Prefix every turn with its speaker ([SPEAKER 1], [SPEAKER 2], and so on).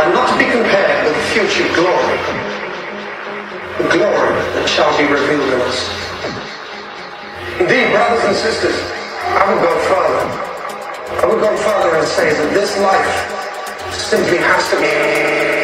[SPEAKER 1] Are not to be compared with the future glory, the glory that shall be revealed in us. Indeed, brothers and sisters, I would go further. I would go further and say that this life simply has to be